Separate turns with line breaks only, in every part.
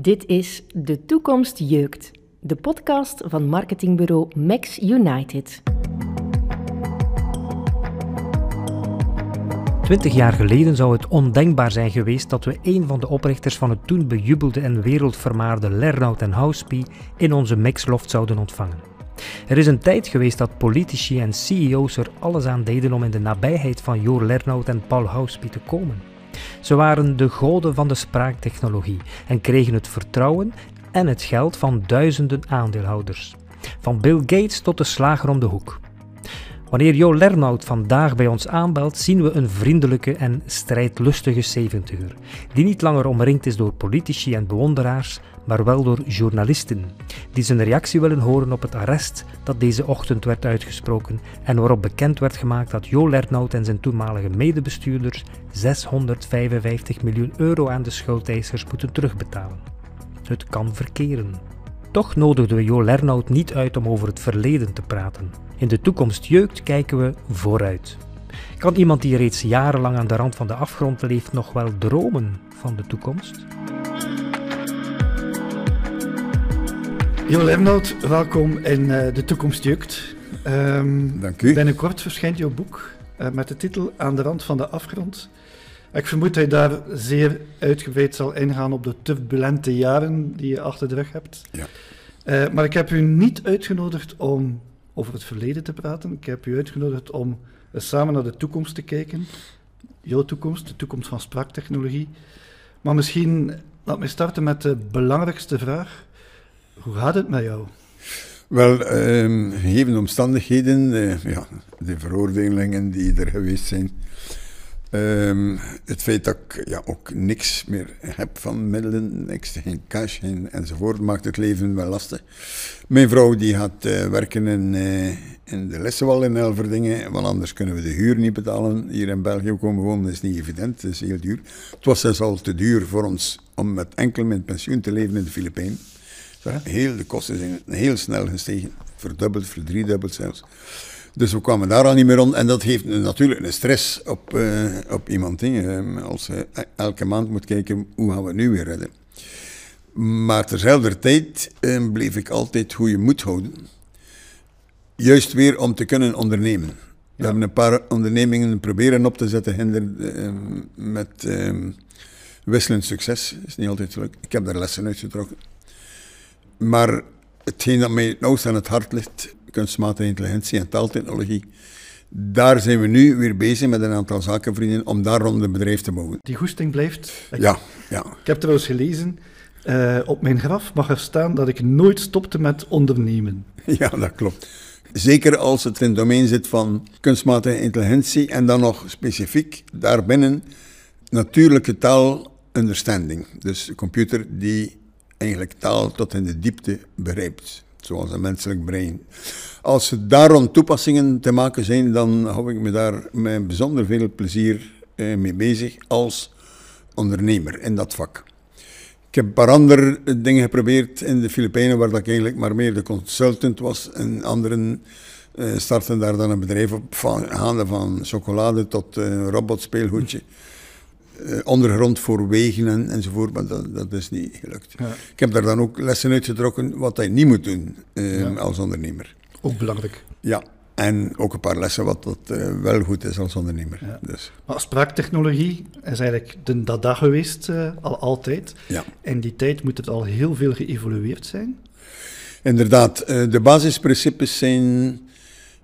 Dit is De Toekomst Jeukt, de podcast van marketingbureau Max United.
Twintig jaar geleden zou het ondenkbaar zijn geweest dat we een van de oprichters van het toen bejubelde en wereldvermaarde Lernout en Housepie in onze Maxloft zouden ontvangen. Er is een tijd geweest dat politici en CEO's er alles aan deden om in de nabijheid van Jo Lernout en Paul Housepie te komen. Ze waren de goden van de spraaktechnologie en kregen het vertrouwen en het geld van duizenden aandeelhouders. Van Bill Gates tot de slager om de hoek. Wanneer Jo Lernout vandaag bij ons aanbelt, zien we een vriendelijke en strijdlustige 70 die niet langer omringd is door politici en bewonderaars, maar wel door journalisten, die zijn reactie willen horen op het arrest dat deze ochtend werd uitgesproken en waarop bekend werd gemaakt dat Jo Lernout en zijn toenmalige medebestuurders 655 miljoen euro aan de schuldeisers moeten terugbetalen. Het kan verkeren. Toch nodigden we Jo Lernout niet uit om over het verleden te praten. In de toekomst jeukt kijken we vooruit. Kan iemand die reeds jarenlang aan de rand van de afgrond leeft nog wel dromen van de toekomst?
Jo Lernout, welkom in uh, De Toekomst Jukt.
Um, Dank u.
Binnenkort verschijnt jouw boek uh, met de titel Aan de rand van de afgrond. Ik vermoed dat je daar zeer uitgebreid zal ingaan op de turbulente jaren die je achter de rug hebt.
Ja.
Uh, maar ik heb u niet uitgenodigd om over het verleden te praten. Ik heb u uitgenodigd om samen naar de toekomst te kijken. Jouw toekomst, de toekomst van spraaktechnologie. Maar misschien, laat me starten met de belangrijkste vraag. Hoe gaat het met jou?
Wel, ehm, gegeven omstandigheden, uh, ja, de veroordelingen die er geweest zijn, Um, het feit dat ik ja, ook niks meer heb van middelen, niks, geen cash geen, enzovoort, maakt het leven wel lastig. Mijn vrouw die gaat uh, werken in, uh, in de Lessenwal in Elverdingen, want anders kunnen we de huur niet betalen. Hier in België komen wonen is niet evident, het is heel duur. Het was zelfs al te duur voor ons om met enkel met pensioen te leven in de Filipijnen. Heel, de kosten zijn heel snel gestegen, verdubbeld, verdriedubbeld zelfs. Dus we kwamen daar al niet meer rond. En dat geeft natuurlijk een stress op, uh, op iemand. Hè. Als je elke maand moet kijken, hoe gaan we het nu weer redden? Maar terzelfde tijd uh, bleef ik altijd goede moed houden. Juist weer om te kunnen ondernemen. We hebben een paar ondernemingen proberen op te zetten, hinder, uh, met wisselend succes. is niet altijd leuk. Ik heb daar lessen uitgetrokken. Maar hetgeen dat mij nou aan het hart ligt, kunstmatige intelligentie en taaltechnologie. Daar zijn we nu weer bezig met een aantal zakenvrienden om daar rond een bedrijf te bouwen.
Die goesting blijft?
ja, ja.
Ik heb trouwens gelezen, uh, op mijn graf mag er staan dat ik nooit stopte met ondernemen.
Ja, dat klopt. Zeker als het in het domein zit van kunstmatige intelligentie en dan nog specifiek daarbinnen natuurlijke taal understanding. Dus de computer die eigenlijk taal tot in de diepte begrijpt zoals een menselijk brein. Als er daarom toepassingen te maken zijn, dan hou ik me daar met bijzonder veel plezier eh, mee bezig als ondernemer in dat vak. Ik heb een paar andere dingen geprobeerd in de Filipijnen, waar ik eigenlijk maar meer de consultant was. En anderen uh, starten daar dan een bedrijf op, van, gaande van chocolade tot uh, robotspeelgoedje. Eh, ondergrond voor wegen en, enzovoort, maar dat, dat is niet gelukt. Ik heb daar dan ook lessen uitgetrokken wat hij niet moet doen ehm, als ondernemer.
Ook belangrijk.
Ja, en ook een paar lessen wat dat, uh, wel goed is als ondernemer. Dus.
Maar spraaktechnologie is eigenlijk de dada geweest, uh, al altijd.
Ja.
In die tijd moet het al heel veel geëvolueerd zijn.
Inderdaad, de basisprincipes zijn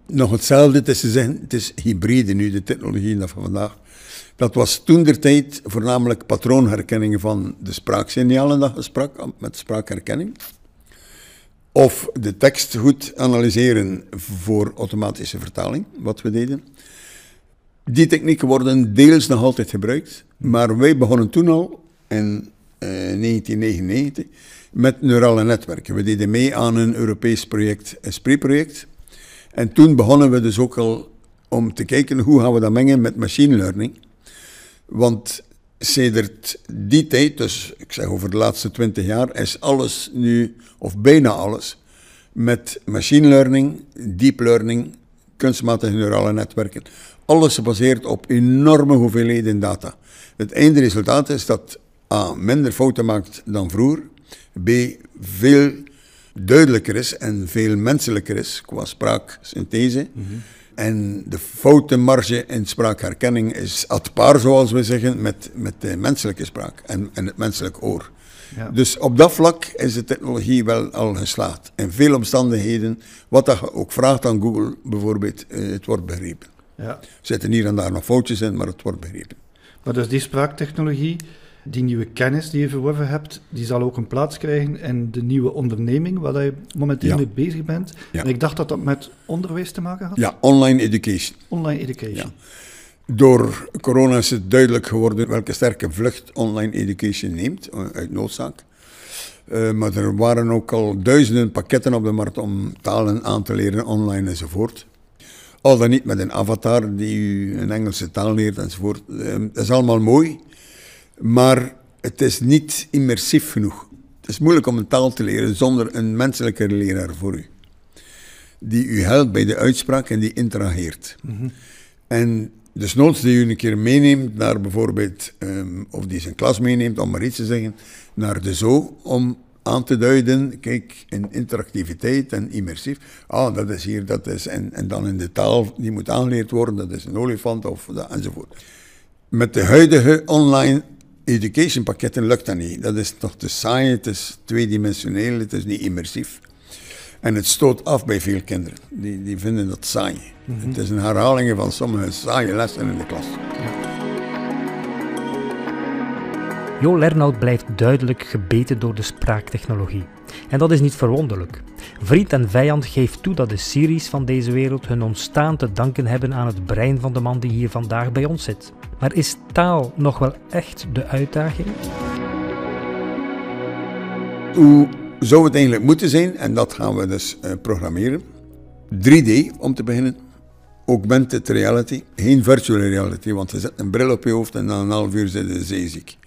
nog hetzelfde. Het is, het is hybride nu, de technologie van vandaag. Dat was toen de tijd voornamelijk patroonherkenning van de spraaksignalen dat je sprak, met spraakherkenning. Of de tekst goed analyseren voor automatische vertaling, wat we deden. Die technieken worden deels nog altijd gebruikt, maar wij begonnen toen al in eh, 1999 met neurale netwerken. We deden mee aan een Europees project, ESPRI-project. En toen begonnen we dus ook al om te kijken hoe gaan we dat mengen met machine learning. Want sedert die tijd, dus ik zeg over de laatste twintig jaar, is alles nu, of bijna alles, met machine learning, deep learning, kunstmatige neurale netwerken. Alles gebaseerd op enorme hoeveelheden data. Het eindresultaat is dat A, minder fouten maakt dan vroeger, B, veel duidelijker is en veel menselijker is qua spraaksynthese. En de foutenmarge in spraakherkenning is at par, zoals we zeggen, met, met de menselijke spraak en, en het menselijk oor.
Ja.
Dus op dat vlak is de technologie wel al geslaagd. In veel omstandigheden, wat dat je ook vraagt aan Google bijvoorbeeld, eh, het wordt begrepen.
Ja.
Er zitten hier en daar nog foutjes in, maar het wordt begrepen.
Maar dus die spraaktechnologie, die nieuwe kennis die je verworven hebt, die zal ook een plaats krijgen in de nieuwe onderneming waar je momenteel
Ja.
mee bezig bent.
Ja.
En ik dacht dat dat met onderwijs te maken had.
Ja, online education.
Online education.
Ja. Door corona is het duidelijk geworden welke sterke vlucht online education neemt, eh, uit noodzaak. Eh, maar er waren ook al duizenden pakketten op de markt om talen aan te leren online enzovoort. Al dan niet met een avatar die u een Engelse taal leert enzovoort. Eh, dat is allemaal mooi, maar het is niet immersief genoeg. Het is moeilijk om een taal te leren zonder een menselijke leraar voor u. Die u helpt bij de uitspraak en die interageert. En dus noods die u een keer meeneemt naar bijvoorbeeld, ehm, of die zijn klas meeneemt, om maar iets te zeggen, naar de zoo, om aan te duiden, kijk, in interactiviteit en immersief, ah, dat is hier, dat is, en, en dan in de taal die moet aangeleerd worden, dat is een olifant, of dat, enzovoort. Met de huidige online education pakketten lukt dat niet. Dat is toch te saai, het is tweedimensioneel, het is niet immersief. En het stoot af bij veel kinderen. Die, die vinden dat saai. Het is een herhaling van sommige saaie lessen in de klas.
Jo Lernout blijft duidelijk gebeten door de spraaktechnologie. En dat is niet verwonderlijk. Vriend en vijand geeft toe dat de series van deze wereld hun ontstaan te danken hebben aan het brein van de man die hier vandaag bij ons zit. Maar is taal nog wel echt de uitdaging?
Hoe zou het eigenlijk moeten zijn? En dat gaan we dus eh, programmeren. 3D om te beginnen. Augmented reality. Geen virtual reality, want je zet een bril op je hoofd en na een half uur zit je zeeziek.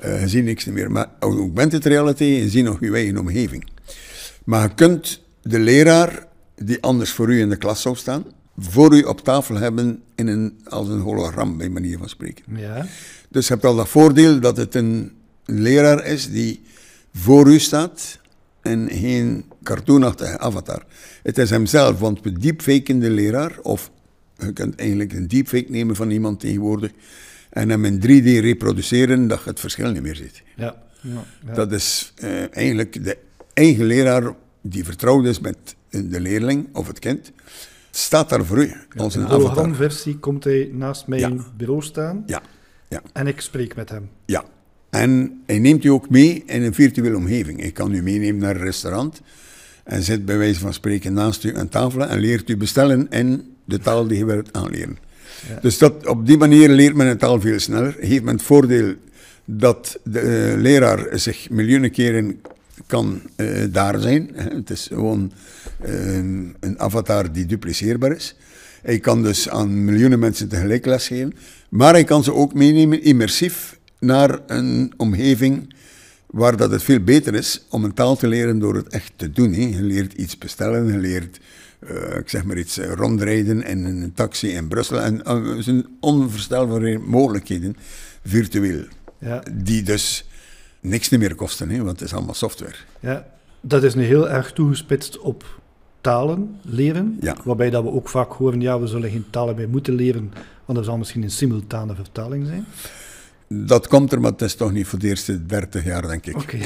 Eh, je ziet niks meer. Maar augmented reality, je ziet nog je eigen omgeving. Maar je kunt de leraar, die anders voor u in de klas zou staan, voor u op tafel hebben in een, als een hologram, bij manier van spreken.
Ja.
Dus je hebt al dat voordeel dat het een leraar is die voor u staat en geen cartoonachtige avatar. Het is hemzelf, want we deepfaken de leraar, of je kunt eigenlijk een deepfake nemen van iemand tegenwoordig en hem in 3D reproduceren, dat je het verschil niet meer ziet.
Ja. Ja. ja.
Dat is eh, eigenlijk de eigen leraar die vertrouwd is met de leerling of het kind, staat daar voor u als
in
een
de
avatar.
hologramversie komt hij naast mijn
Ja.
bureau staan
Ja, ja.
en ik spreek met hem.
Ja, en hij neemt u ook mee in een virtuele omgeving. Hij kan u meenemen naar een restaurant en zit bij wijze van spreken naast u aan tafel en leert u bestellen in de taal die je wilt aanleren.
Ja.
Dus dat, op die manier leert men een taal veel sneller. Heeft men het voordeel dat de eh, leraar zich miljoenen keren kan eh, daar zijn. Het is gewoon eh, een avatar die dupliceerbaar is. Hij kan dus aan miljoenen mensen tegelijk lesgeven, maar hij kan ze ook meenemen immersief naar een omgeving waar dat het veel beter is om een taal te leren door het echt te doen. Hè. Je leert iets bestellen, je leert, eh, ik zeg maar iets, eh, rondrijden in een taxi in Brussel. En zijn onvoorstelbare mogelijkheden, virtueel,
Ja.
die dus niks meer kosten, hè, want het is allemaal software.
Ja, dat is nu heel erg toegespitst op talen leren.
Ja.
Waarbij dat we ook vaak horen, ja, we zullen geen talen meer moeten leren, want er zal misschien een simultane vertaling zijn.
Dat komt er, maar het is toch niet voor de eerste 30 jaar, denk ik.
Oké.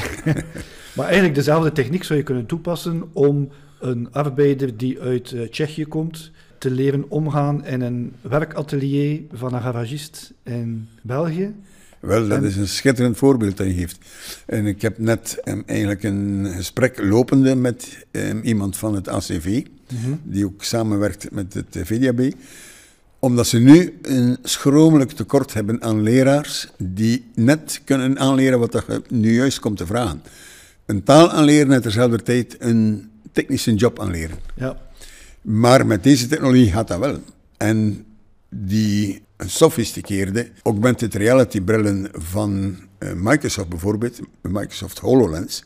maar eigenlijk dezelfde techniek zou je kunnen toepassen om een arbeider die uit eh, Tsjechië komt te leren omgaan in een werkatelier van een garagist in België.
Wel, dat is een schitterend voorbeeld dat je geeft. En ik heb net em, eigenlijk een gesprek lopende met em, iemand van het ACV, die ook samenwerkt met het eh, VDAB, omdat ze nu een schromelijk tekort hebben aan leraars die net kunnen aanleren wat je nu juist komt te vragen. Een taal aanleren en terzelfde tijd een technische job aanleren.
Ja,
Maar met deze technologie gaat dat wel. En die sophisticeerde augmented reality brillen van eh, Microsoft bijvoorbeeld, Microsoft HoloLens,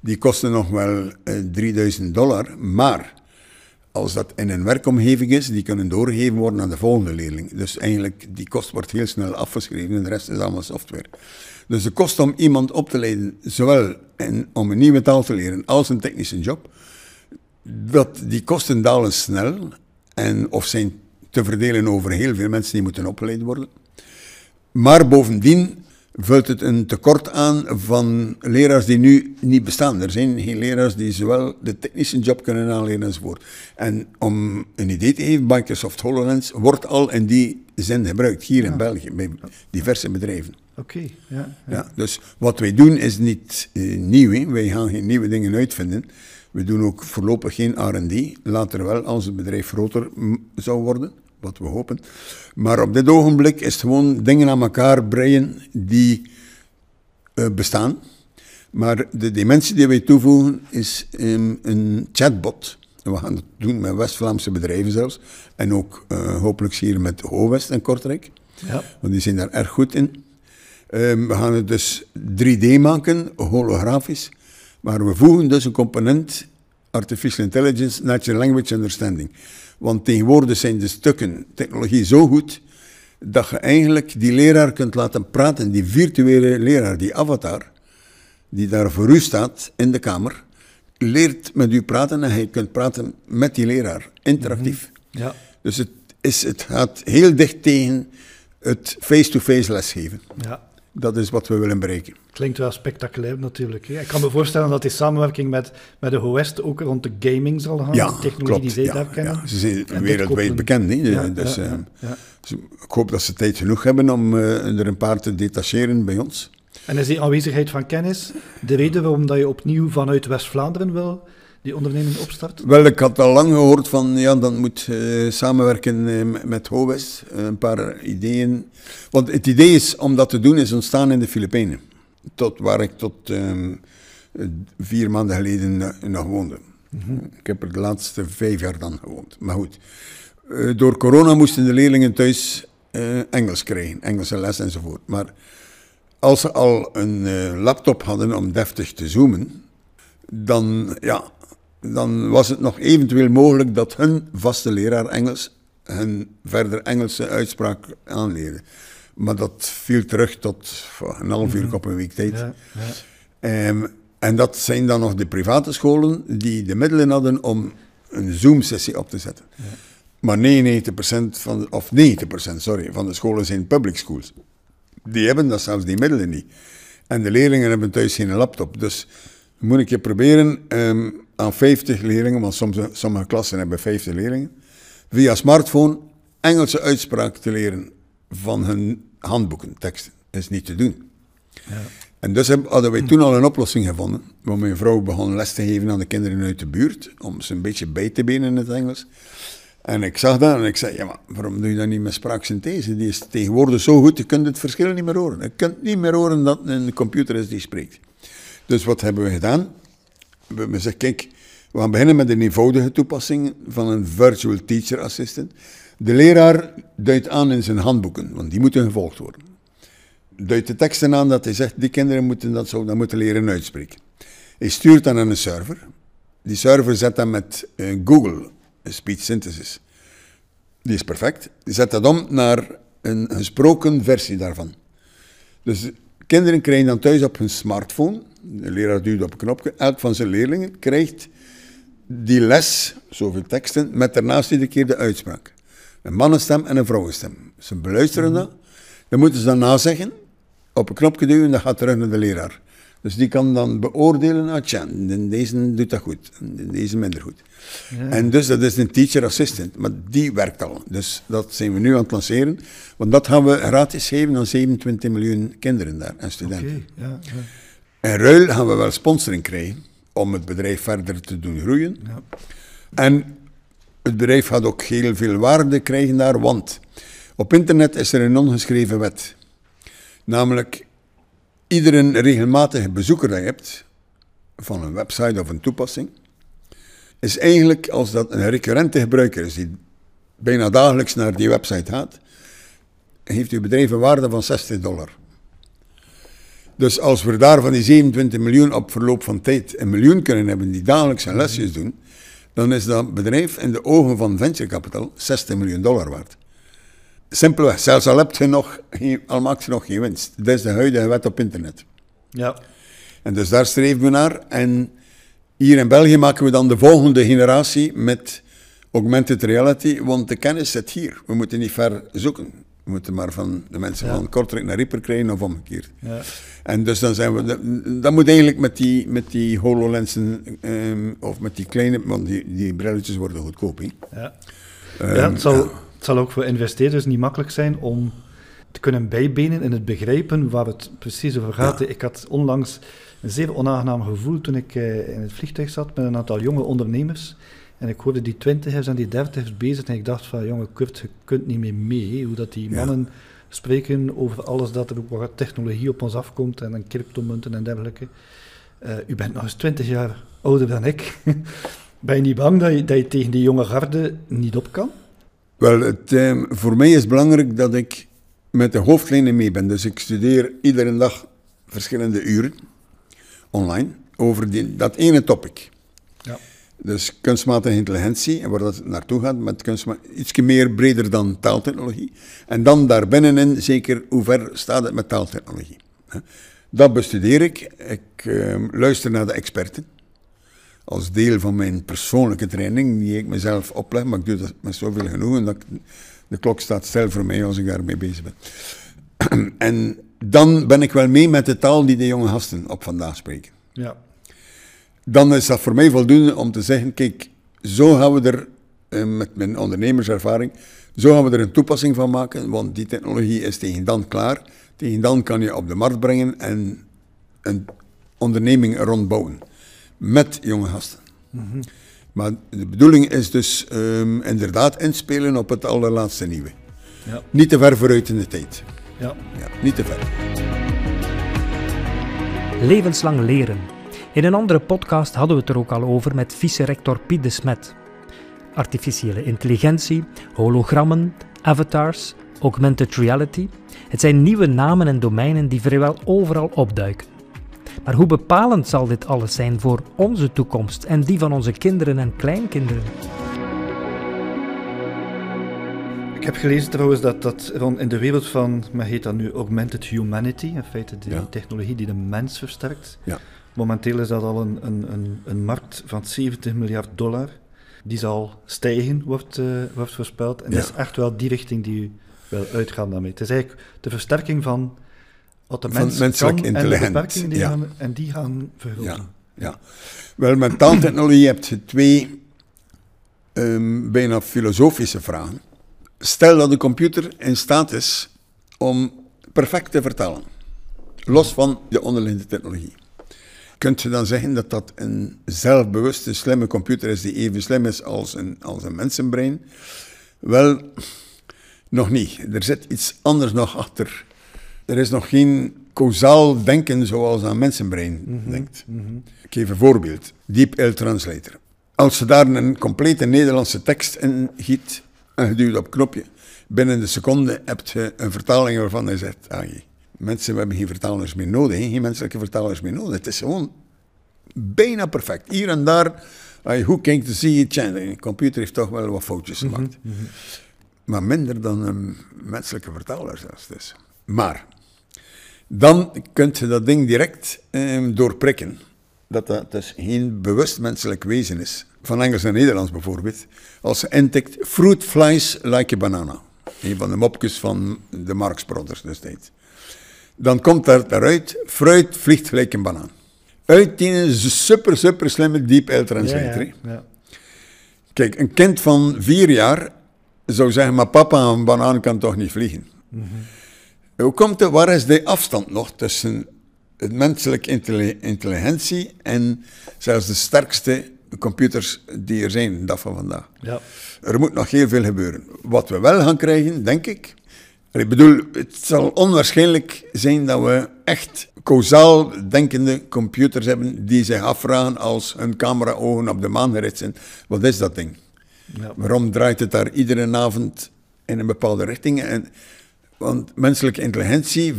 die kosten nog wel eh, 3000 dollar. Maar als dat in een werkomgeving is, die kunnen doorgegeven worden aan de volgende leerling. Dus eigenlijk, die kost wordt heel snel afgeschreven en de rest is allemaal software. Dus de kost om iemand op te leiden, zowel in, om een nieuwe taal te leren als een technische job, dat, die kosten dalen snel en of zijn te verdelen over heel veel mensen die moeten opgeleid worden. Maar bovendien vult het een tekort aan van leraars die nu niet bestaan. Er zijn geen leraars die zowel de technische job kunnen aanleren enzovoort. En om een idee te geven, Microsoft HoloLens wordt al in die zin gebruikt, hier in België, bij diverse bedrijven.
Oké, ja,
ja. Dus wat wij doen is niet uh, nieuw, hè. wij gaan geen nieuwe dingen uitvinden. We doen ook voorlopig geen R&D, later wel als het bedrijf groter zou worden wat we hopen. Maar op dit ogenblik is het gewoon dingen aan elkaar breien die uh, bestaan. Maar de dimensie die wij toevoegen is um, een chatbot. En we gaan het doen met West-Vlaamse bedrijven zelfs. En ook uh, hopelijk hier met Ho-West en Kortrijk. Ja. Want die zijn daar erg goed in. Um, we gaan het dus 3D maken, holografisch. Maar we voegen dus een component Artificial Intelligence, Natural Language Understanding. Want tegenwoordig zijn de stukken technologie zo goed dat je eigenlijk die leraar kunt laten praten, die virtuele leraar, die avatar, die daar voor u staat in de kamer, leert met u praten en je kunt praten met die leraar, interactief.
Mhm. Ja.
Dus het, is, het gaat heel dicht tegen het face-to-face lesgeven.
Ja.
Dat is wat we willen bereiken.
Klinkt wel spectaculair natuurlijk. Hè. Ik kan me voorstellen dat die samenwerking met, met de HOS ook rond de gaming zal gaan.
Ja,
de technologie
klopt.
die zij
ja,
daar kennen.
Ja. Ze zijn wereldwijd bekend. Hè. Dus, uh, dus ik hoop dat ze tijd genoeg hebben om uh, er een paar te detacheren bij ons.
En is die aanwezigheid van kennis de reden waarom dat je opnieuw vanuit West-Vlaanderen wil die onderneming opstart?
Wel, ik had al lang gehoord van, ja, dat moet uh, samenwerken uh, met HOWEST, uh, een paar ideeën. Want het idee is, om dat te doen, is ontstaan in de Filipijnen. Tot waar ik tot um, vier maanden geleden nog woonde. Mm -hmm. Ik heb er de laatste vijf jaar dan gewoond. Maar goed, door corona moesten de leerlingen thuis Engels krijgen, Engelse les enzovoort. Maar als ze al een laptop hadden om deftig te zoomen, dan, ja, dan was het nog eventueel mogelijk dat hun vaste leraar Engels hun verder Engelse uitspraak aanleerde. Maar dat viel terug tot een half uur op een week tijd.
Ja, ja.
Um, en dat zijn dan nog de private scholen die de middelen hadden om een Zoom-sessie op te zetten.
Ja.
Maar 99% van, of 90% sorry, van de scholen zijn public schools. Die hebben dat zelfs die middelen niet. En de leerlingen hebben thuis geen laptop. Dus moet ik je proberen um, aan 50 leerlingen, want soms, sommige klassen hebben 50 leerlingen, via smartphone Engelse uitspraak te leren van hun handboeken, teksten. Dat is niet te doen.
Ja.
En dus hadden wij toen al een oplossing gevonden, waar mijn vrouw begon les te geven aan de kinderen uit de buurt, om ze een beetje bij te benen in het Engels. En ik zag dat en ik zei, ja, maar waarom doe je dat niet met spraaksynthese? Die is tegenwoordig zo goed, je kunt het verschil niet meer horen. Je kunt niet meer horen dat een computer is die spreekt. Dus wat hebben we gedaan? We hebben gezegd, kijk, we gaan beginnen met een eenvoudige toepassing van een virtual teacher assistant. De leraar duidt aan in zijn handboeken, want die moeten gevolgd worden. Duidt de teksten aan dat hij zegt, die kinderen moeten dat zo, dat moeten leren uitspreken. Hij stuurt dan aan een server. Die server zet dan met uh, Google Speech Synthesis. Die is perfect. Die zet dat om naar een gesproken versie daarvan. Dus kinderen krijgen dan thuis op hun smartphone, de leraar duwt op een knopje, elk van zijn leerlingen krijgt die les, zoveel teksten, met daarnaast iedere keer de uitspraak. Een mannenstem en een vrouwenstem. Ze beluisteren dat, dan moeten ze dan nazeggen, op een knopje duwen, dat gaat terug naar de leraar. Dus die kan dan beoordelen, ah tja, deze doet dat goed, en deze minder goed.
Ja.
En dus dat is een teacher assistant, maar die werkt al. Dus dat zijn we nu aan het lanceren, want dat gaan we gratis geven aan 27 miljoen kinderen daar en studenten.
Ja.
En ruil gaan we wel sponsoring krijgen om het bedrijf verder te doen groeien.
Ja.
En het bedrijf gaat ook heel veel waarde krijgen daar, want op internet is er een ongeschreven wet. Namelijk, iedere regelmatige bezoeker dat je hebt, van een website of een toepassing, is eigenlijk, als dat een recurrente gebruiker is, die bijna dagelijks naar die website gaat, heeft uw bedrijf een waarde van 60 dollar. Dus als we daar van die 27 miljoen op verloop van tijd een miljoen kunnen hebben die dagelijks hun lesjes doen, dan is dat bedrijf in de ogen van venture capital 60 miljoen dollar waard. Simpelweg, zelfs al, heb je nog, al maakt je nog geen winst. Dat is de huidige wet op internet.
Ja.
En dus daar streven we naar. En hier in België maken we dan de volgende generatie met augmented reality, want de kennis zit hier. We moeten niet ver zoeken. We moeten maar van de mensen
Ja.
van Kortrijk naar Rieper krijgen of omgekeerd.
ja.
En dus dan zijn we, dat, dat moet eigenlijk met die, met die HoloLensen ehm, of met die kleine, want die, die brilletjes worden goedkoop.
Ja.
Ehm,
ja, het, zal,
ja.
het zal ook voor investeerders niet makkelijk zijn om te kunnen bijbenen in het begrijpen waar het precies over gaat. Ik had onlangs een zeer onaangenaam gevoel toen ik eh, in het vliegtuig zat met een aantal jonge ondernemers. En ik hoorde die twintigers en die dertigers bezig en ik dacht van, jongen Kurt, je kunt niet meer mee. Hoe dat die
Ja.
mannen spreken over alles dat er ook wat technologie op ons afkomt en dan cryptomunten en dergelijke. Eh, u bent nog eens twintig jaar ouder dan ik. ben je niet bang dat je, dat je tegen die jonge garde niet op kan?
Wel, het, ehm, voor mij is belangrijk dat ik met de hoofdlijnen mee ben. Dus ik studeer iedere dag verschillende uren online over die, dat ene topic.
Ja.
Dus kunstmatige intelligentie en waar dat naartoe gaat met kunstma iets meer breder dan taaltechnologie. En dan daarbinnenin zeker hoe ver staat het met taaltechnologie. Dat bestudeer ik. Ik ehm, luister naar de experten. Als deel van mijn persoonlijke training, die ik mezelf opleg, maar ik doe dat met zoveel genoegen dat de klok staat stil voor mij als ik daarmee bezig ben. en dan ben ik wel mee met de taal die de jonge gasten op vandaag spreken
Ja.
Dan is dat voor mij voldoende om te zeggen, kijk, zo gaan we er, eh, met mijn ondernemerservaring, zo gaan we er een toepassing van maken, want die technologie is tegen dan klaar. Tegen dan kan je op de markt brengen en een onderneming er rond bouwen. Met jonge gasten. Maar de bedoeling is dus ehm, inderdaad inspelen op het allerlaatste nieuwe.
Ja.
Niet te ver vooruit in de tijd.
Ja.
Ja, niet te ver.
Levenslang leren. In een andere podcast hadden we het er ook al over met vice-rector Piet de Smet. Artificiële intelligentie, hologrammen, avatars, augmented reality. Het zijn nieuwe namen en domeinen die vrijwel overal opduiken. Maar hoe bepalend zal dit alles zijn voor onze toekomst en die van onze kinderen en kleinkinderen?
Ik heb gelezen trouwens dat, dat rond in de wereld van, men heet dat nu augmented humanity, in feite de
Ja.
technologie die de mens versterkt.
Ja.
Momenteel is dat al een, een, een, een markt van 70 miljard dollar. Die zal stijgen, wordt, eh, wordt voorspeld. En
Ja.
dat is echt wel die richting die u wil uitgaan daarmee. Het is eigenlijk de versterking van wat de mens kan en de beperkingen die
ja.
gaan, en die gaan vergroten.
Ja, ja. Wel, met taaltechnologie heb je twee ehm, bijna filosofische vragen. Stel dat de computer in staat is om perfect te vertalen, los van de onderliggende technologie. Kunt je dan zeggen dat dat een zelfbewuste, slimme computer is die even slim is als een, als een mensenbrein? Wel, nog niet. Er zit iets anders nog achter. Er is nog geen causaal denken zoals een mensenbrein denkt. Ik geef een voorbeeld. DeepL Translator. Als je daar een complete Nederlandse tekst in giet en je duwt op knopje, binnen de seconde heb je een vertaling waarvan hij zegt, ah, mensen hebben geen vertalers meer nodig, geen menselijke vertalers meer nodig. Het is gewoon bijna perfect. Hier en daar, als je goed kijkt, zie je, tja, de computer heeft toch wel wat foutjes gemaakt. Maar minder dan een menselijke vertaler zelfs. Dus. Maar, dan kun je dat ding direct ehm, doorprikken. Dat dat dus geen bewust menselijk wezen is. Van Engels naar Nederlands bijvoorbeeld. Als ze intikt, fruit flies like a banana. Een van de mopjes van de Marx Brothers destijds. Dan komt daar daaruit, fruit vliegt gelijk een banaan. Uit die super, super slimme deep L translator.
Ja,
hè.
ja, ja.
Kijk, een kind van vier jaar zou zeggen, maar papa, een banaan kan toch niet vliegen? Hoe komt het, waar is de afstand nog tussen het menselijke intelli- intelligentie en zelfs de sterkste computers die er zijn, de dag van vandaag?
Ja.
Er moet nog heel veel gebeuren. Wat we wel gaan krijgen, denk ik. Ik bedoel, het zal onwaarschijnlijk zijn dat we echt causaal denkende computers hebben die zich afvragen als hun camera-ogen op de maan gericht zijn. Wat is dat ding?
Ja.
Waarom draait het daar iedere avond in een bepaalde richting? En, want menselijke intelligentie, 4.000,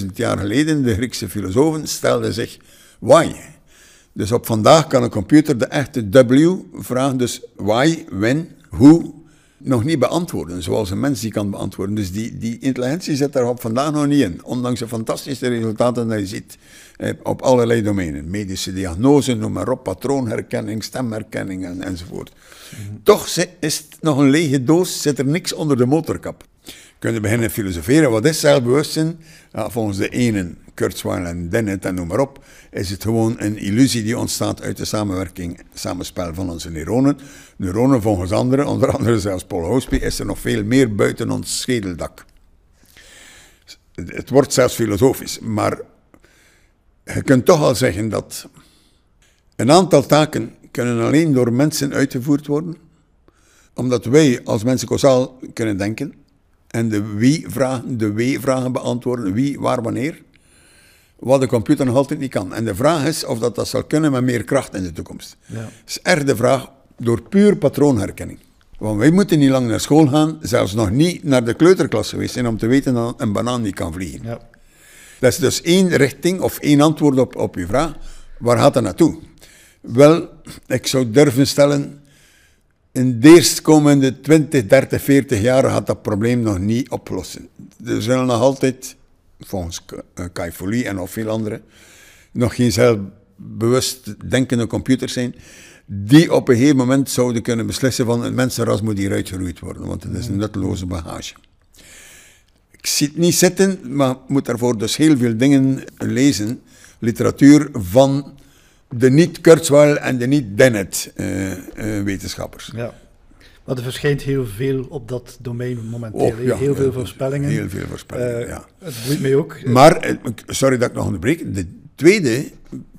5.000 jaar geleden, de Griekse filosofen stelden zich why. Dus op vandaag kan een computer de echte W-vraag, dus why, when, hoe, nog niet beantwoorden, zoals een mens die kan beantwoorden. Dus die, die intelligentie zit daar op vandaag nog niet in, ondanks de fantastische resultaten die je ziet eh, op allerlei domeinen. Medische diagnose, noem maar op, patroonherkenning, stemherkenning en, enzovoort. Toch is het nog een lege doos, zit er niks onder de motorkap. Kunnen beginnen filosoferen, wat is zelfbewustzijn? Volgens de ene, Kurzweil en Dennett en noem maar op, is het gewoon een illusie die ontstaat uit de samenwerking, samenspel van onze neuronen. Neuronen volgens anderen, onder andere zelfs Paul Hospi, is er nog veel meer buiten ons schedeldak. Het wordt zelfs filosofisch, maar je kunt toch al zeggen dat een aantal taken kunnen alleen door mensen uitgevoerd worden, omdat wij als mensen causaal kunnen denken en de wie-vragen, de w-vragen beantwoorden, wie, waar, wanneer, wat de computer nog altijd niet kan. En de vraag is of dat, dat zal kunnen met meer kracht in de toekomst. Ja. Dat is erg de vraag door puur patroonherkenning. Want wij moeten niet lang naar school gaan, zelfs nog niet naar de kleuterklas geweest zijn om te weten dat een banaan niet kan vliegen. Ja. Dat is dus één richting of één antwoord op, op uw vraag. Waar gaat dat naartoe? Wel, ik zou durven stellen, in de eerstkomende 20, 30, 40 jaar gaat dat probleem nog niet oplossen. Er zullen nog altijd, volgens Kai Folie en nog veel anderen, nog geen zelfbewust denkende computers zijn die op een gegeven moment zouden kunnen beslissen van het mensenras moet hier uitgeroeid worden, want het is een nutteloze bagage. Ik zie het niet zitten, maar moet daarvoor dus heel veel dingen lezen. Literatuur van de niet-Kurzweil en de niet-Dennett-wetenschappers.
ja. Maar er verschijnt heel veel op dat domein momenteel. heel veel voorspellingen.
Heel veel voorspellingen, uh, ja.
Het boeit mij ook.
Maar, sorry dat ik nog onderbreek. De tweede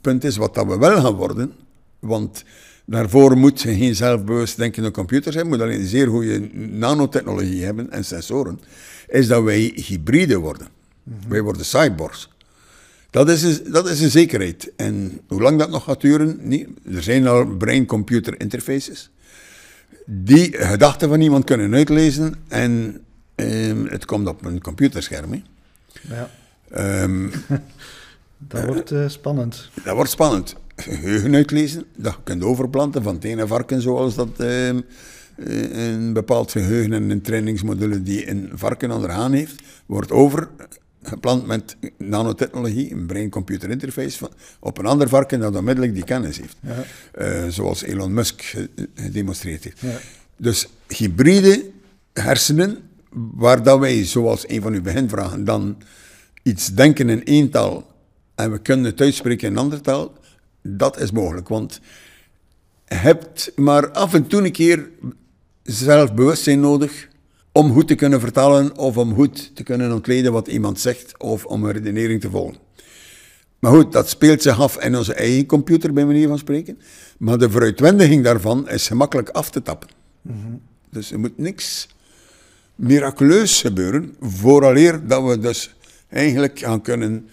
punt is wat dat we wel gaan worden. Want daarvoor moet je geen zelfbewust denkende computer zijn. moet alleen zeer goede nanotechnologie hebben en sensoren. Is dat wij hybride worden. Mhm. Wij worden cyborgs. Dat is, een, dat is een zekerheid. En hoe lang dat nog gaat duren, niet. er zijn al brain-computer interfaces die gedachten van iemand kunnen uitlezen en ehm, het komt op een computerscherm. Ja.
Um, dat wordt uh, spannend.
Dat wordt spannend. Geheugen uitlezen, dat je kunt overplanten van het ene varken zoals dat ehm, eh, een bepaald geheugen en een trainingsmodule die een varken ondergaan heeft, wordt over geplant met nanotechnologie, een brain-computer interface, op een ander varken dat onmiddellijk die kennis heeft. Ja. Uh, zoals Elon Musk gedemonstreerd heeft. Ja. Dus hybride hersenen, waar dat wij, zoals een van uw beginvragen, dan iets denken in één taal en we kunnen het uitspreken in een andere taal, dat is mogelijk. Want je hebt maar af en toe een keer zelfbewustzijn nodig om goed te kunnen vertalen of om goed te kunnen ontleden wat iemand zegt of om een redenering te volgen. Maar goed, dat speelt zich af in onze eigen computer, bij manier van spreken. Maar de veruitwendiging daarvan is gemakkelijk af te tappen. Mm Dus er moet niks miraculeus gebeuren, vooraleer dat we dus eigenlijk gaan kunnen,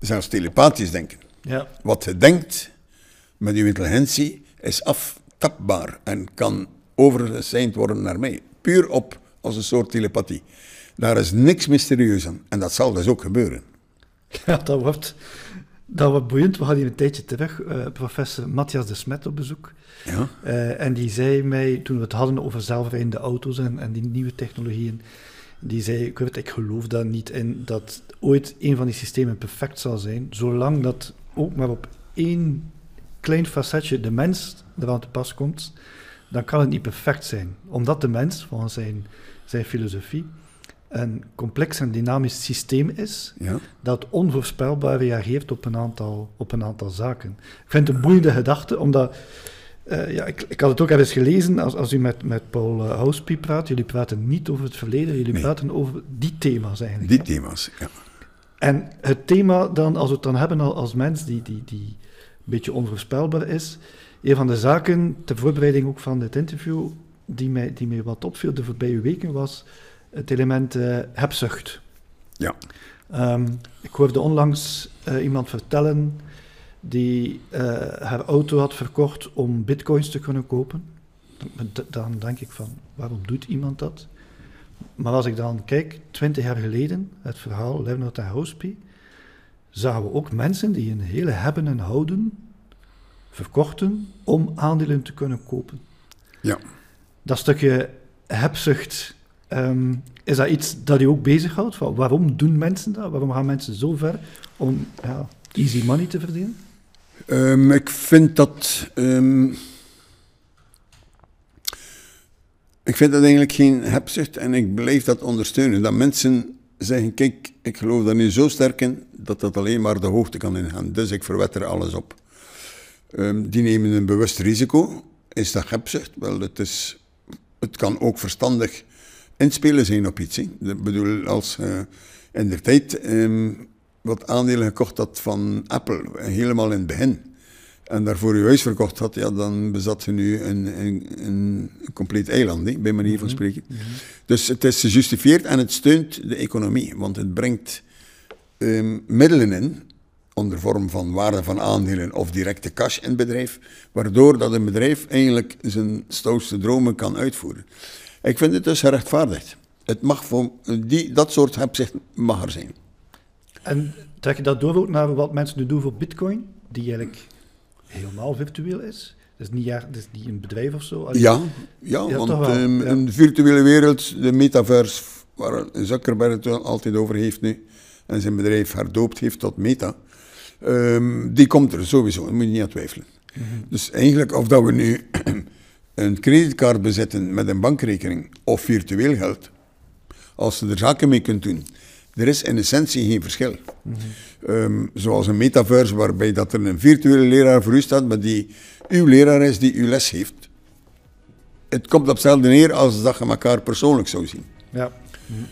zelfs telepathisch denken. Ja. Wat je denkt met je intelligentie is aftapbaar en kan overgezeind worden naar mij. Puur op als een soort telepathie. Daar is niks mysterieus aan. En dat zal dus ook gebeuren.
Ja, dat wordt, dat wordt boeiend. We hadden hier een tijdje terug uh, professor Matthias de Smet op bezoek. Ja. Uh, en die zei mij, toen we het hadden over zelfrijdende auto's en, en die nieuwe technologieën, die zei, ik, weet, ik geloof daar niet in dat ooit een van die systemen perfect zal zijn, zolang dat ook maar op één klein facetje de mens eraan te pas komt, dan kan het niet perfect zijn. Omdat de mens, volgens zijn zijn filosofie, een complex en dynamisch systeem is ja. dat onvoorspelbaar reageert op een aantal, op een aantal zaken. Ik vind het een boeiende gedachte, omdat uh, ja, ik, ik, had het ook eens gelezen, als, als u met, met Paul uh, Houspie praat, jullie praten niet over het verleden, jullie praten over die thema's eigenlijk.
Die thema's, ja.
En het thema dan, als we het dan hebben als mens die, die, die een beetje onvoorspelbaar is, een van de zaken, ter voorbereiding ook van dit interview, die mij, die mij wat opviel de voorbije weken was het element uh, hebzucht. Ja. Um, ik hoorde onlangs uh, iemand vertellen die uh, haar auto had verkocht om bitcoins te kunnen kopen. Dan denk ik van, waarom doet iemand dat? Maar als ik dan kijk, twintig jaar geleden, het verhaal Leonard en Houspie, zagen we ook mensen die een hele hebben en houden verkochten om aandelen te kunnen kopen.
Ja.
Dat stukje hebzucht, ehm, is dat iets dat je ook bezighoudt? Van waarom doen mensen dat? Waarom gaan mensen zo ver om ja, easy money te verdienen?
Um, ik vind dat. Um, ik vind dat eigenlijk geen hebzucht en ik blijf dat ondersteunen. Dat mensen zeggen: Kijk, ik geloof daar nu zo sterk in dat dat alleen maar de hoogte kan ingaan. Dus ik verwetter alles op. Die nemen een bewust risico. Is dat hebzucht? Wel, het, is, het kan ook verstandig inspelen zijn op iets. Ik bedoel, als uh, in de tijd wat aandelen gekocht had van Apple, helemaal in het begin, en daarvoor je huis verkocht had, ja, dan bezat je nu een, een, een compleet eiland, bij manier van mhm. spreken. Mm -hmm. Dus het is gejustificeerd en het steunt de economie, want het brengt um, middelen in, onder vorm van waarde van aandelen of directe cash in het bedrijf, waardoor dat een bedrijf eigenlijk zijn stoutste dromen kan uitvoeren. Ik vind het dus gerechtvaardigd. Het mag voor die, dat soort hebzicht mag er zijn.
En trek je dat door ook naar wat mensen nu doen voor bitcoin, die eigenlijk helemaal virtueel is? Dat is niet, ja, dat is niet een bedrijf of zo?
ja, ja, want um, ja. een virtuele wereld, de metaverse, waar Zuckerberg het altijd over heeft nu, en zijn bedrijf herdoopt heeft tot Meta, um, die komt er sowieso, daar moet je niet aan twijfelen. Mm -hmm. Dus eigenlijk, of dat we nu een creditcard bezitten met een bankrekening of virtueel geld, als je er zaken mee kunt doen, er is in essentie geen verschil. Mm -hmm. um, zoals een metaverse waarbij dat er een virtuele leraar voor u staat, maar die uw leraar is die uw les heeft. Het komt op hetzelfde neer als dat je elkaar persoonlijk zou zien.
Ja. Mm -hmm.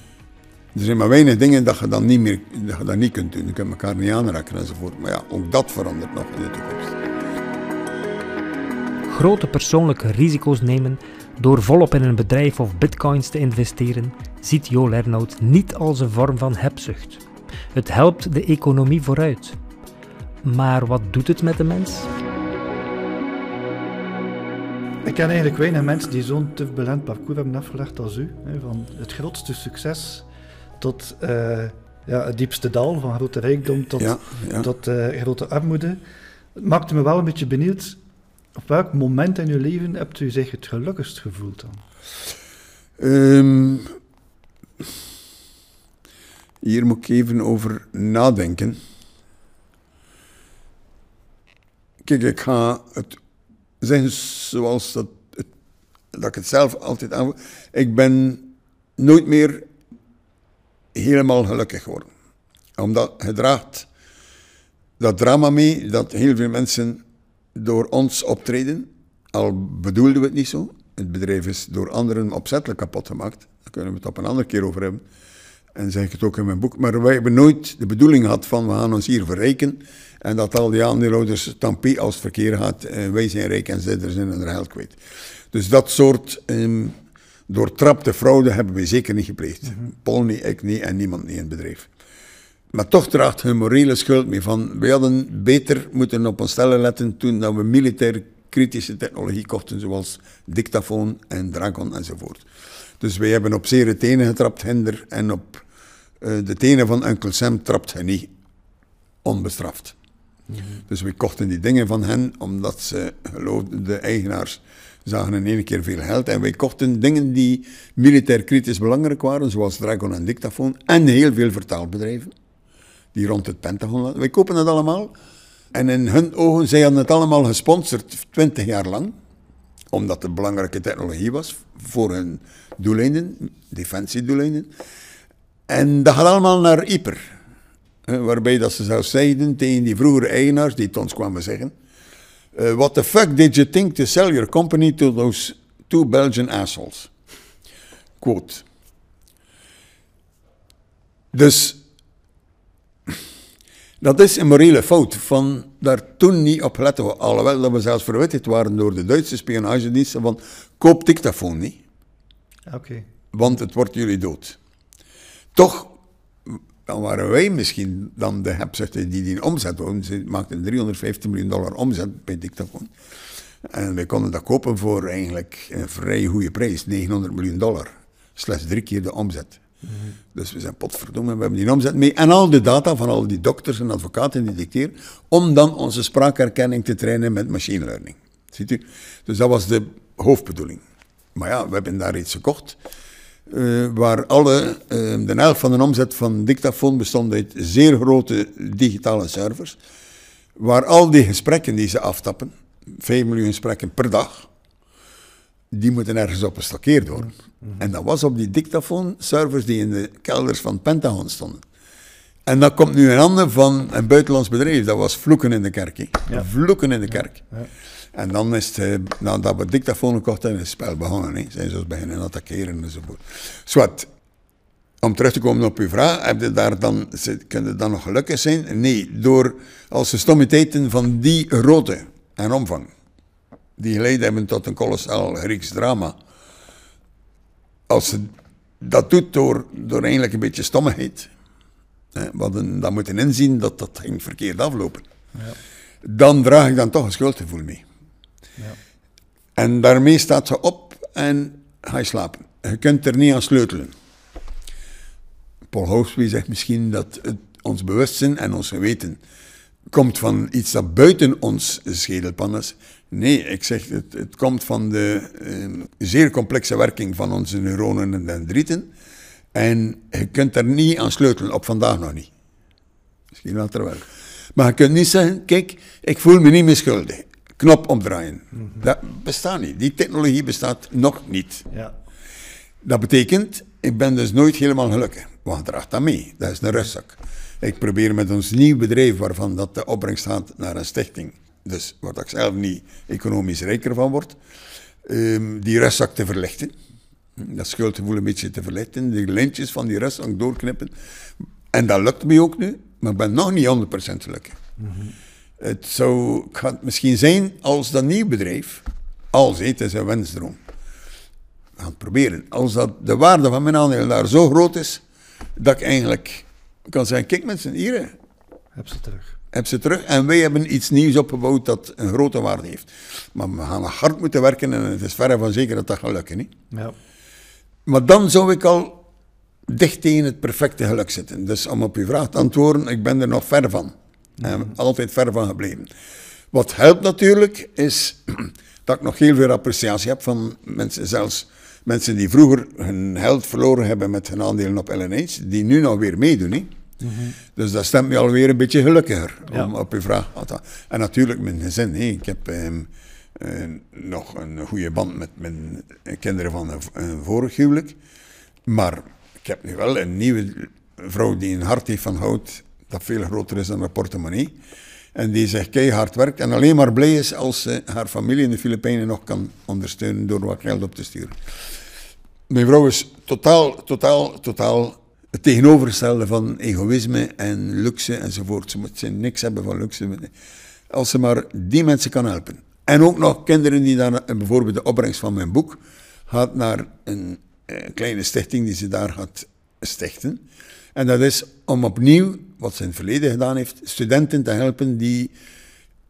Er zijn maar weinig dingen dat je dan niet meer dat je dat niet kunt doen. Je kunt elkaar niet aanraken enzovoort. Maar ja, ook dat verandert nog in de toekomst.
Grote persoonlijke risico's nemen door volop in een bedrijf of bitcoins te investeren, ziet Jo Lernout niet als een vorm van hebzucht. Het helpt de economie vooruit. Maar wat doet het met de mens?
Ik ken eigenlijk weinig mensen die zo'n turbulent parcours hebben afgelegd als u. Van het grootste succes tot uh, ja, het diepste dal, van grote rijkdom tot, ja, ja. tot uh, grote armoede. Het maakte me wel een beetje benieuwd. Op welk moment in uw leven hebt u zich het gelukkigst gevoeld dan?
Um, hier moet ik even over nadenken. Kijk, ik ga het zeggen zoals dat, het, dat ik het zelf altijd aan. Ik ben nooit meer helemaal gelukkig geworden. Omdat het draagt dat drama mee dat heel veel mensen door ons optreden, al bedoelden we het niet zo. Het bedrijf is door anderen opzettelijk kapot gemaakt. Daar kunnen we het op een andere keer over hebben. En zeg ik het ook in mijn boek. Maar wij hebben nooit de bedoeling gehad van we gaan ons hier verrijken. En dat al die aandeelhouders tampie als het verkeer gaat. Wij zijn rijk en zij zijn hun geld kwijt. Dus dat soort um, doortrapte fraude hebben wij zeker niet gepleegd. Mm -hmm. Paul niet, ik niet en niemand niet in het bedrijf. Maar toch draagt hun morele schuld mee van, we hadden beter moeten op ons stellen letten toen dat we militair kritische technologie kochten, zoals dictafoon en dragon enzovoort. Dus wij hebben op zere tenen getrapt, Hinder, en op uh, de tenen van Uncle Sam trapt hij niet onbestraft. Mm -hmm. Dus we kochten die dingen van hen, omdat ze geloofden, de eigenaars zagen in één keer veel geld. En wij kochten dingen die militair kritisch belangrijk waren, zoals Dragon en Dictafoon, en heel veel vertaalbedrijven, die rond het Pentagon lagen. Wij kopen dat allemaal. En in hun ogen, zij het allemaal gesponsord, twintig jaar lang, omdat het belangrijke technologie was voor hun doeleinden, defensiedoeleinden. En dat gaat allemaal naar Ieper. Waarbij dat ze zelfs zeiden tegen die vroegere eigenaars, die het ons kwamen zeggen, uh, what the fuck did you think to sell your company to those two Belgian assholes? Quote. Dus dat is een morele fout van daar toen niet op letten. Alhoewel dat we zelfs verwittigd waren door de Duitse spionagediensten van koop dictafoon niet.
Oké. Okay.
Want het wordt jullie dood. Toch dan waren wij misschien dan de hebzuchten die die omzet wouden. Ze maakten 350 miljoen dollar omzet bij Dictaphone. En wij konden dat kopen voor eigenlijk een vrij goede prijs, 900 miljoen dollar. Slechts drie keer de omzet. Dus we zijn potverdomme, we hebben die omzet mee. En al de data van al die dokters en advocaten die dicteren, om dan onze spraakherkenning te trainen met machine learning. Ziet u? Dus dat was de hoofdbedoeling. Maar ja, we hebben daar iets gekocht. Uh, waar alle, uh, de helft van de omzet van Dictaphone bestond uit zeer grote digitale servers. Waar al die gesprekken die ze aftappen, 5 miljoen gesprekken per dag, die moeten ergens op gestockeerd worden. En dat was op die Dictaphone-servers die in de kelders van het Pentagon stonden. En dat komt nu een ander van een buitenlands bedrijf, dat was Vloeken in de Kerk. Ja. Vloeken in de Kerk. Ja. En dan is het, eh, nadat we dictafoon gekocht hebben, is het spel begonnen. Hè. Zijn ze ons beginnen attackeren enzovoort. Zwat. Om terug te komen op uw vraag, heb je daar dan, kunnen je dan nog gelukkig zijn? Nee, door als de stommiteiten van die grootte en omvang, die geleid hebben tot een kolossaal Grieks drama. Als ze dat doet door, door eigenlijk een beetje stommigheid, hè, we hadden dan moeten inzien dat dat ging verkeerd aflopen. Ja. Dan draag ik dan toch een schuldgevoel mee. En daarmee staat ze op en ga je slapen. Je kunt er niet aan sleutelen. Paul Hoogsby zegt misschien dat het, ons bewustzijn en ons geweten komt van iets dat buiten ons schedelpan is. Nee, ik zeg het, het komt van de eh, zeer complexe werking van onze neuronen en dendrieten. En je kunt er niet aan sleutelen, op vandaag nog niet. Misschien later wel. Maar je kunt niet zeggen, kijk, ik voel me niet meer schuldig knop omdraaien. Dat bestaat niet. Die technologie bestaat nog niet. Ja. Dat betekent, ik ben dus nooit helemaal gelukkig. Wat draagt dat mee? Dat is een rustzak. Ik probeer met ons nieuw bedrijf, waarvan dat de opbrengst gaat naar een stichting, dus waar ik zelf niet economisch rijker van word, um, die rustzak te verlichten. Dat schuldgevoel een beetje te verlichten, de lintjes van die rustzak doorknippen. En dat lukt me ook nu, maar ik ben nog niet 100% gelukkig. Mm het zou het misschien zijn als dat nieuw bedrijf, als het is een wensdroom. We gaan het proberen. Als dat de waarde van mijn aandeel daar zo groot is, dat ik eigenlijk kan zeggen, kijk mensen, hier.
Heb ze terug.
Heb ze terug. En wij hebben iets nieuws opgebouwd dat een grote waarde heeft. Maar we gaan hard moeten werken en het is verre van zeker dat dat gaat lukken. Ja. Maar dan zou ik al dicht tegen het perfecte geluk zitten. Dus om op uw vraag te antwoorden, ik ben er nog ver van. Mm altijd ver van gebleven. Wat helpt natuurlijk, is dat ik nog heel veel appreciatie heb van mensen, zelfs mensen die vroeger hun geld verloren hebben met hun aandelen op LNH, die nu nog weer meedoen. Hè? Mhm. Dus dat stemt me alweer een beetje gelukkiger, om op uw vraag En natuurlijk mijn gezin. Hè. Ik heb ehm, eh, nog een goede band met mijn kinderen van een, vorig huwelijk. Maar ik heb nu wel een nieuwe vrouw die een hart heeft van hout dat veel groter is dan haar portemonnee. En die zegt keihard werkt en alleen maar blij is als ze haar familie in de Filipijnen nog kan ondersteunen door wat geld op te sturen. Mijn vrouw is totaal, totaal, totaal het tegenovergestelde van egoïsme en luxe enzovoort. Ze moet niks hebben van luxe. Als ze maar die mensen kan helpen. En ook nog kinderen die dan, bijvoorbeeld de opbrengst van mijn boek, gaat naar een, een eh, kleine stichting die ze daar gaat stichten. En dat is om opnieuw, wat ze in het verleden gedaan heeft, studenten te helpen die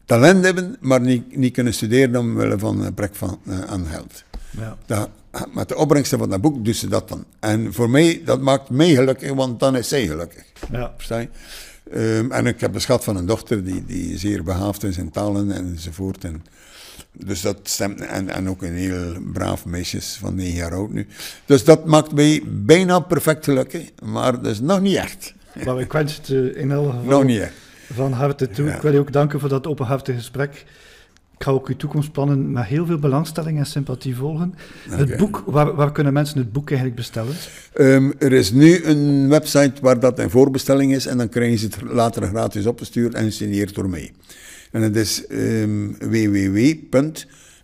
talent hebben, maar niet, niet kunnen studeren omwille van een brek van, uh, aan geld. Ja. Dat, met de opbrengsten van dat boek doet ze dat dan. En voor mij, dat maakt mij gelukkig, want dan is zij gelukkig. Ja. Versta je? Um, en ik heb een schat van een dochter die, die zeer behaafd is in talen enzovoort. En dus dat stemt, en, en ook een heel braaf meisje van 9 jaar oud nu. Dus dat maakt mij bijna perfect gelukkig, maar dat is nog niet echt.
Maar ik wens het in elk geval van harte toe. Ik wil je ook danken voor dat openhartige gesprek. Ik ga ook uw toekomstplannen met heel veel belangstelling en sympathie volgen. Het boek, waar, waar, kunnen mensen het boek eigenlijk bestellen?
Um, er is nu een website waar dat een voorbestelling is en dan krijgen ze het later gratis opgestuurd en gesigneerd door mij. En het is um, www.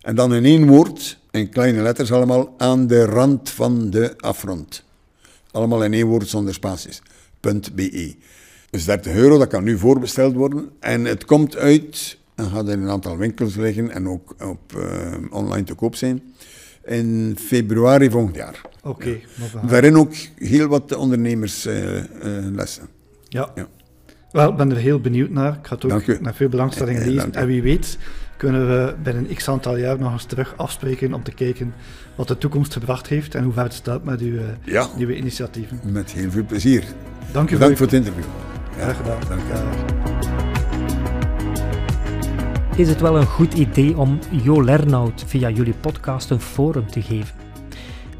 En dan in één woord, in kleine letters allemaal, aan de rand van de afrond. Allemaal in één woord zonder spaties. .be. Dus 30 euro, dat kan nu voorbesteld worden. En het komt uit, en gaat in een aantal winkels liggen en ook op, uh, online te koop zijn, in februari volgend jaar.
Oké.
Okay, Daarin ook heel wat ondernemerslessen. Uh,
ja. ja. Wel, ik ben er heel benieuwd naar. Ik ga het ook naar veel belangstelling lezen. En wie weet kunnen we binnen x aantal jaar nog eens terug afspreken om te kijken wat de toekomst gebracht heeft en hoe ver het staat met uw eh,
Ja,
nieuwe initiatieven.
met heel veel plezier.
Dank u
Bedankt
voor
voor het interview. Ja,
Graag gedaan.
dank u.
Is het wel een goed idee om Jo Lernout via jullie podcast een forum te geven?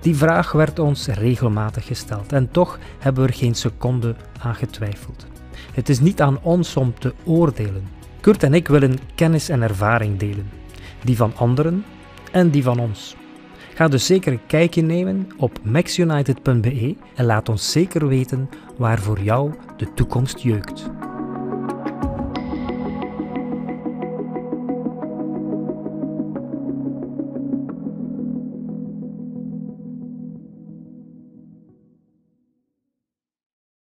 Die vraag werd ons regelmatig gesteld en toch hebben we er geen seconde aan getwijfeld. Het is niet aan ons om te oordelen. Kurt en ik willen kennis en ervaring delen. Die van anderen en die van ons. Ga dus zeker een kijkje nemen op maxunited.be en laat ons zeker weten waar voor jou de toekomst jeukt.